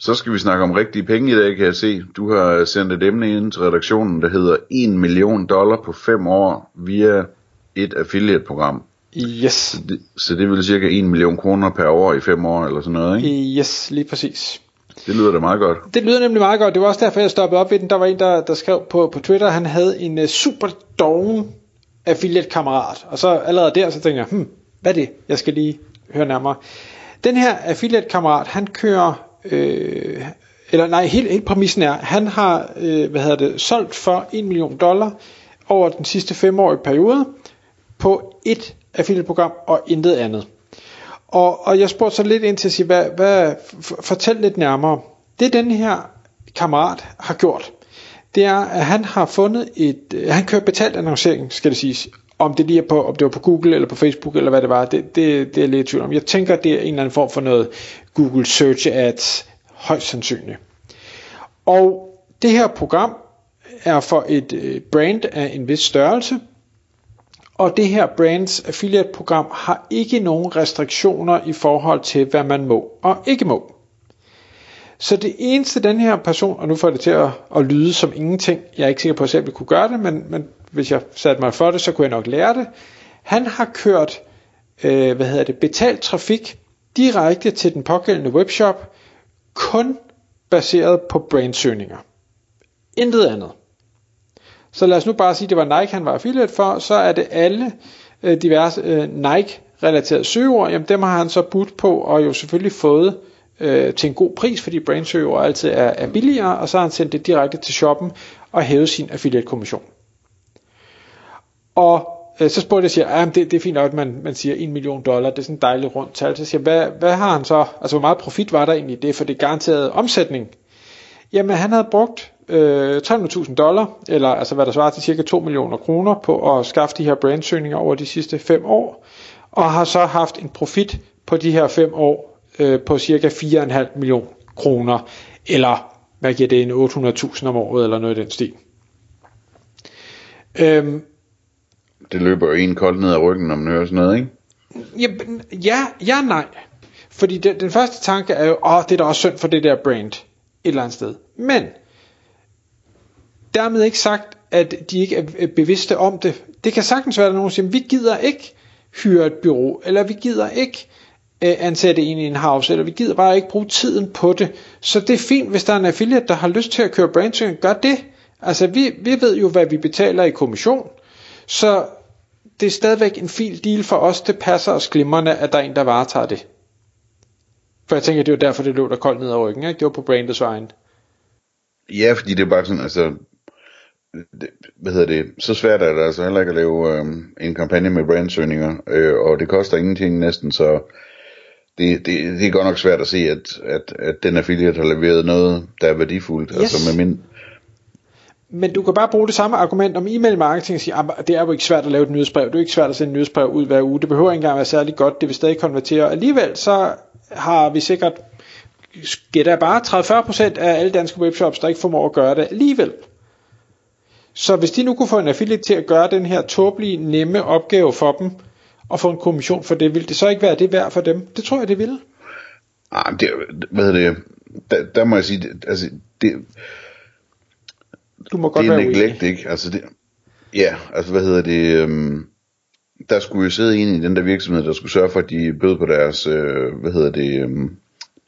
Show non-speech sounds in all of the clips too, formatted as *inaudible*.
Så skal vi snakke om rigtige penge i dag, kan jeg se. Du har sendt et emne ind til redaktionen, der hedder 1 million dollar på 5 år via et affiliate-program. Yes. Så det, så det vil cirka 1 million kroner per år i 5 år, eller sådan noget, ikke? Yes, lige præcis. Det lyder da meget godt. Det lyder nemlig meget godt. Det var også derfor, jeg stoppede op ved den. Der var en, der, der skrev på, på Twitter, han havde en uh, super doven affiliate-kammerat. Og så allerede der, så tænkte jeg, hmm, hvad er det? Jeg skal lige høre nærmere. Den her affiliate-kammerat, han kører øh, eller nej, helt, helt præmissen er, han har, øh, hvad hedder det, solgt for 1 million dollar over den sidste femårige periode på et affiliate-program og intet andet. Og, og jeg spurgte så lidt ind til at sige, hvad, hvad, fortæl lidt nærmere. Det den her kammerat har gjort, det er, at han har fundet et, øh, han kører betalt annoncering, skal det siges, om det lige er på, om det var på Google eller på Facebook eller hvad det var, det, det, det er lidt tvivl om. Jeg tænker, det er en eller anden form for noget Google Search Ads, højst sandsynligt. Og det her program er for et øh, brand af en vis størrelse, og det her brands affiliate program har ikke nogen restriktioner i forhold til, hvad man må og ikke må. Så det eneste den her person, og nu får det til at, at lyde som ingenting, jeg er ikke sikker på, at jeg selv kunne gøre det, men, men hvis jeg satte mig for det, så kunne jeg nok lære det. Han har kørt, øh, hvad hedder det, betalt trafik direkte til den pågældende webshop, kun baseret på brandsøgninger. Intet andet. Så lad os nu bare sige, at det var Nike, han var affiliate for, så er det alle øh, diverse øh, Nike-relaterede søgeord, jamen dem har han så budt på, og jo selvfølgelig fået øh, til en god pris, fordi brandsøgeord altid er, er billigere, og så har han sendt det direkte til shoppen og hævet sin affiliate-kommission. Og øh, så spurgte jeg, siger, ah, at det, det er fint at man, man siger 1 million dollar, det er sådan et dejligt rundt tal. Så siger hvad, hvad har han så, altså hvor meget profit var der egentlig i det, for det garanterede omsætning? Jamen han havde brugt øh, 300.000 dollar, eller altså hvad der svarer til cirka 2 millioner kroner på at skaffe de her brandsøgninger over de sidste 5 år, og har så haft en profit på de her 5 år øh, på cirka 4,5 millioner kroner, eller hvad giver det, en 800.000 om året, eller noget i den stil. Øhm, det løber jo en koldt ned ad ryggen, når man hører sådan noget, ikke? Ja, ja, ja nej. Fordi den, den første tanke er jo, åh, det er da også synd for det der brand et eller andet sted. Men, dermed ikke sagt, at de ikke er bevidste om det. Det kan sagtens være, at nogen siger, vi gider ikke hyre et bureau, eller vi gider ikke øh, ansætte en i en house, eller vi gider bare ikke bruge tiden på det. Så det er fint, hvis der er en affiliate, der har lyst til at køre brandsøgning, gør det. Altså, vi, vi ved jo, hvad vi betaler i kommission, så det er stadigvæk en fin deal for os. Det passer os glimrende, at der er en, der varetager det. For jeg tænker, det er jo derfor, det lå der koldt ned ad ryggen. Ikke? Det var på brandets vejen. Ja, fordi det er bare sådan, altså, det, hvad hedder det, så svært er det altså heller ikke at lave øh, en kampagne med brandsøgninger, øh, og det koster ingenting næsten, så det, det, det er godt nok svært at se, at, at, at den affiliate har leveret noget, der er værdifuldt. Yes. Altså med min, men du kan bare bruge det samme argument om e-mail marketing og sige, ah, at det er jo ikke svært at lave et nyhedsbrev. Det er ikke svært at sende et nyhedsbrev ud hver uge. Det behøver ikke engang være særlig godt. Det vil stadig konvertere. Alligevel så har vi sikkert, gætter bare 30-40% af alle danske webshops, der ikke formår at gøre det alligevel. Så hvis de nu kunne få en affiliate til at gøre den her tåbelige, nemme opgave for dem, og få en kommission for det, ville det så ikke være det værd for dem? Det tror jeg, det ville. Ah, Nej, det, hvad hedder det, der, der må jeg sige, det, altså, det, du må godt det er være neglect, ikke? Altså det, ja, altså hvad hedder det, øhm, der skulle jo sidde en i den der virksomhed, der skulle sørge for, at de bød på deres, øh, hvad hedder det, øhm,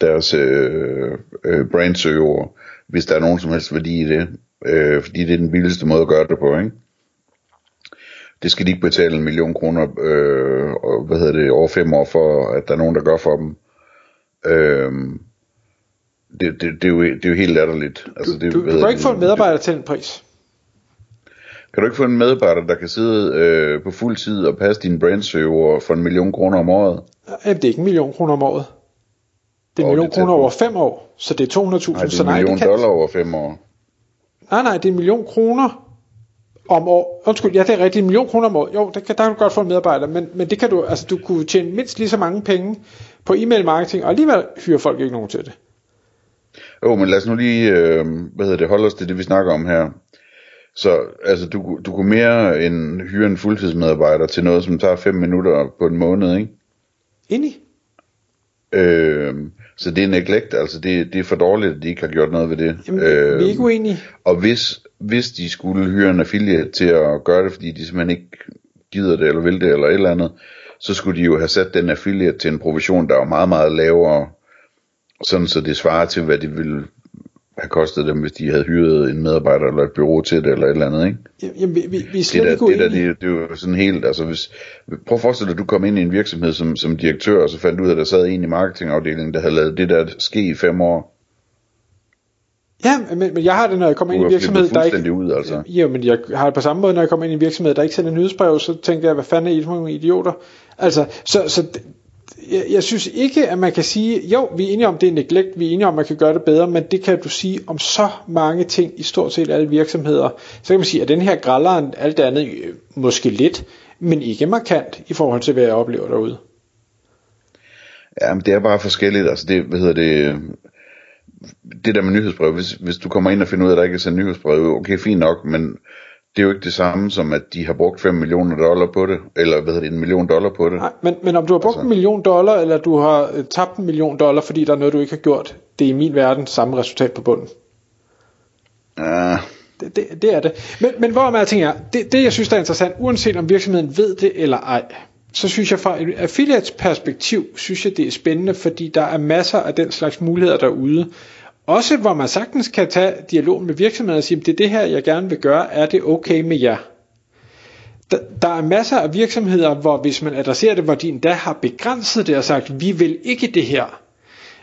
deres øh, øh, brandsøger, hvis der er nogen som helst værdi i det, øh, fordi det er den billigste måde at gøre det på, ikke? Det skal de ikke betale en million kroner, øh, og, hvad hedder det, over fem år for, at der er nogen, der gør for dem. Øh, det, det, det, er jo, det er jo helt latterligt. Altså, det, du, du, du kan ikke få en medarbejder til den pris. Kan du ikke få en medarbejder, der kan sidde øh, på fuld tid og passe dine brandsøger for en million kroner om året? Ja, det er ikke en million kroner om året. Det er en million kroner over fem år, så det er 200.000. Nej, det er en million kan... dollar over fem år. Nej, nej, det er en million kroner om år. Undskyld, ja, det er rigtigt. En million kroner om året. Jo, der kan, der kan du godt få en medarbejder, men, men det kan du, altså du kunne tjene mindst lige så mange penge på e-mail marketing, og alligevel hyrer folk ikke nogen til det. Jo, men lad os nu lige, øh, hvad hedder det, holde os til det, vi snakker om her. Så altså, du, du kunne mere end hyre en fuldtidsmedarbejder til noget, som tager 5 minutter på en måned, ikke? Enig? Øh, så det er neglect, altså det, det er for dårligt, at de ikke har gjort noget ved det. Jamen, øh, vi er ikke uenige. Og hvis, hvis de skulle hyre en affiliate til at gøre det, fordi de simpelthen ikke gider det, eller vil det, eller et eller andet, så skulle de jo have sat den affiliate til en provision, der var meget, meget lavere, sådan så det svarer til, hvad de ville have kostet dem, hvis de havde hyret en medarbejder eller et bureau til det, eller et eller andet, ikke? Jamen, vi, vi, vi slet det der, ikke det, der, det, det, er jo sådan helt, altså hvis, prøv at forestille dig, at du kom ind i en virksomhed som, som direktør, og så fandt du ud af, at der sad en i marketingafdelingen, der havde lavet det der ske i fem år. Ja, men, men jeg har det, når jeg kommer ind i en virksomhed, der ikke... ud, altså. Ja, men jeg har det på samme måde, når jeg kommer ind i en virksomhed, der ikke sender nyhedsbrev, så tænker jeg, hvad fanden er I for nogle idioter? Altså, så, så jeg, jeg synes ikke, at man kan sige, jo, vi er enige om, det er neglect, vi er enige om, at man kan gøre det bedre, men det kan du sige om så mange ting i stort set alle virksomheder. Så kan man sige, at den her gralleren, alt det andet, øh, måske lidt, men ikke markant i forhold til, hvad jeg oplever derude. Ja, men det er bare forskelligt, altså det, hvad hedder det, det der med nyhedsbrev, hvis, hvis du kommer ind og finder ud af, at der ikke er sendt nyhedsbrev, okay, fint nok, men det er jo ikke det samme som, at de har brugt 5 millioner dollar på det, eller hvad hedder det, en million dollar på det. Nej, men, men om du har brugt altså. en million dollar, eller du har øh, tabt en million dollar, fordi der er noget, du ikke har gjort, det er i min verden samme resultat på bunden. Ja. Det, det, det er det. Men, men hvor man tænker, det, det jeg synes der er interessant, uanset om virksomheden ved det eller ej, så synes jeg fra et affiliates perspektiv, synes jeg det er spændende, fordi der er masser af den slags muligheder derude, også hvor man sagtens kan tage dialog med virksomheden og sige, det er det her, jeg gerne vil gøre, er det okay med jer? Der, der er masser af virksomheder, hvor hvis man adresserer det, hvor de endda har begrænset det og sagt, vi vil ikke det her.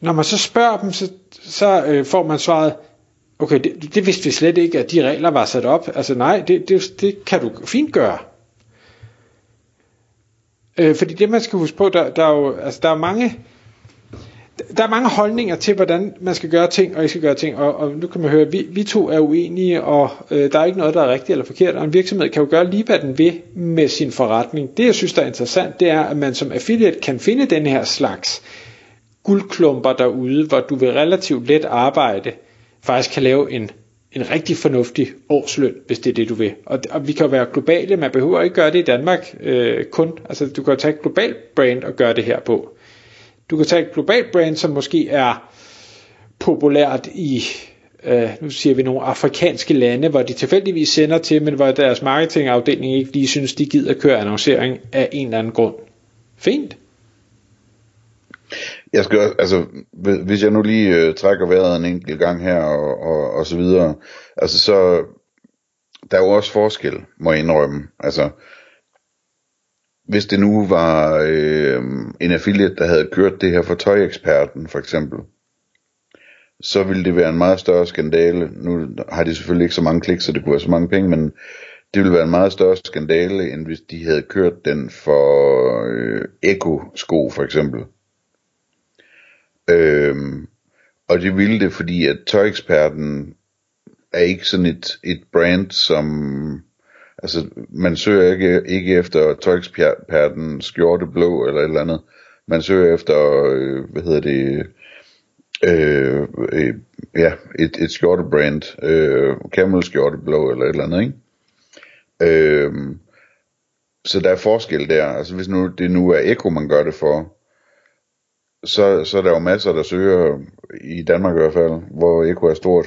Når man så spørger dem, så, så øh, får man svaret, okay, det, det vidste vi slet ikke, at de regler var sat op. Altså nej, det, det, det kan du fint gøre. Øh, fordi det man skal huske på, der, der er jo altså, der er mange der er mange holdninger til, hvordan man skal gøre ting, og ikke skal gøre ting, og, og nu kan man høre, at vi, vi to er uenige, og øh, der er ikke noget, der er rigtigt eller forkert, og en virksomhed kan jo gøre lige, hvad den vil med sin forretning. Det, jeg synes, der er interessant, det er, at man som affiliate kan finde den her slags guldklumper derude, hvor du vil relativt let arbejde, faktisk kan lave en, en rigtig fornuftig årsløn, hvis det er det, du vil. Og, og vi kan jo være globale, man behøver ikke gøre det i Danmark øh, kun. Altså, du kan jo tage et globalt brand og gøre det her på. Du kan tage et globalt brand, som måske er populært i, øh, nu siger vi nogle afrikanske lande, hvor de tilfældigvis sender til, men hvor deres marketingafdeling ikke lige synes, de gider køre annoncering af en eller anden grund. Fint. Jeg skal altså, hvis jeg nu lige øh, trækker vejret en enkelt gang her og, og, og så videre, altså så, der er jo også forskel, må jeg indrømme. Altså, hvis det nu var øh, en affiliate, der havde kørt det her for tøjeksperten for eksempel, så ville det være en meget større skandale. Nu har de selvfølgelig ikke så mange klik, så det kunne være så mange penge, men det ville være en meget større skandale, end hvis de havde kørt den for øh, Eko-sko for eksempel. Øhm, og det ville det, fordi at tøjeksperten er ikke sådan et, et brand, som Altså, man søger ikke, ikke efter tøjksperten skjorte blå eller et eller andet. Man søger efter, øh, hvad hedder det, øh, øh, ja, et, et skjortebrand, øh, camel skjorte blå eller et eller andet, ikke? Øh, så der er forskel der. Altså hvis nu det nu er Eko, man gør det for, så, så er der jo masser, der søger, i Danmark i hvert fald, hvor Eko er stort,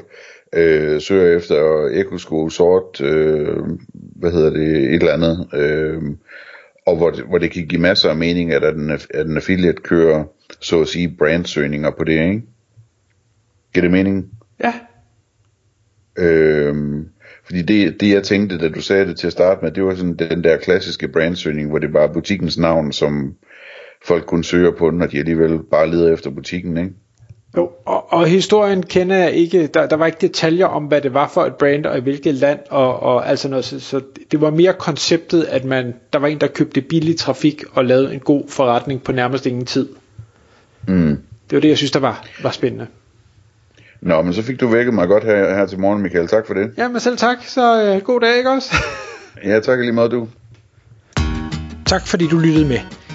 øh, søger efter Eko-sko sort, øh, hvad hedder det, et eller andet, øh, og hvor det, hvor det kan give masser af mening, at en, at en affiliate kører, så at sige, brandsøgninger på det, ikke? Giver det mening? Ja. Øh, fordi det, det jeg tænkte, da du sagde det til at starte med, det var sådan den der klassiske brandsøgning, hvor det var butikkens navn, som folk kunne søge på, når de alligevel bare leder efter butikken, ikke? Jo, og, og historien kender jeg ikke, der, der var ikke detaljer om, hvad det var for et brand, og i hvilket land, og, og altså noget, så, så det var mere konceptet, at man, der var en, der købte billig trafik, og lavede en god forretning på nærmest ingen tid. Mm. Det var det, jeg synes, der var, var spændende. Nå, men så fik du vækket mig godt her, her til morgen, Michael. Tak for det. Ja, men selv tak. Så øh, god dag, ikke også? *laughs* Ja, tak lige meget du. Tak fordi du lyttede med.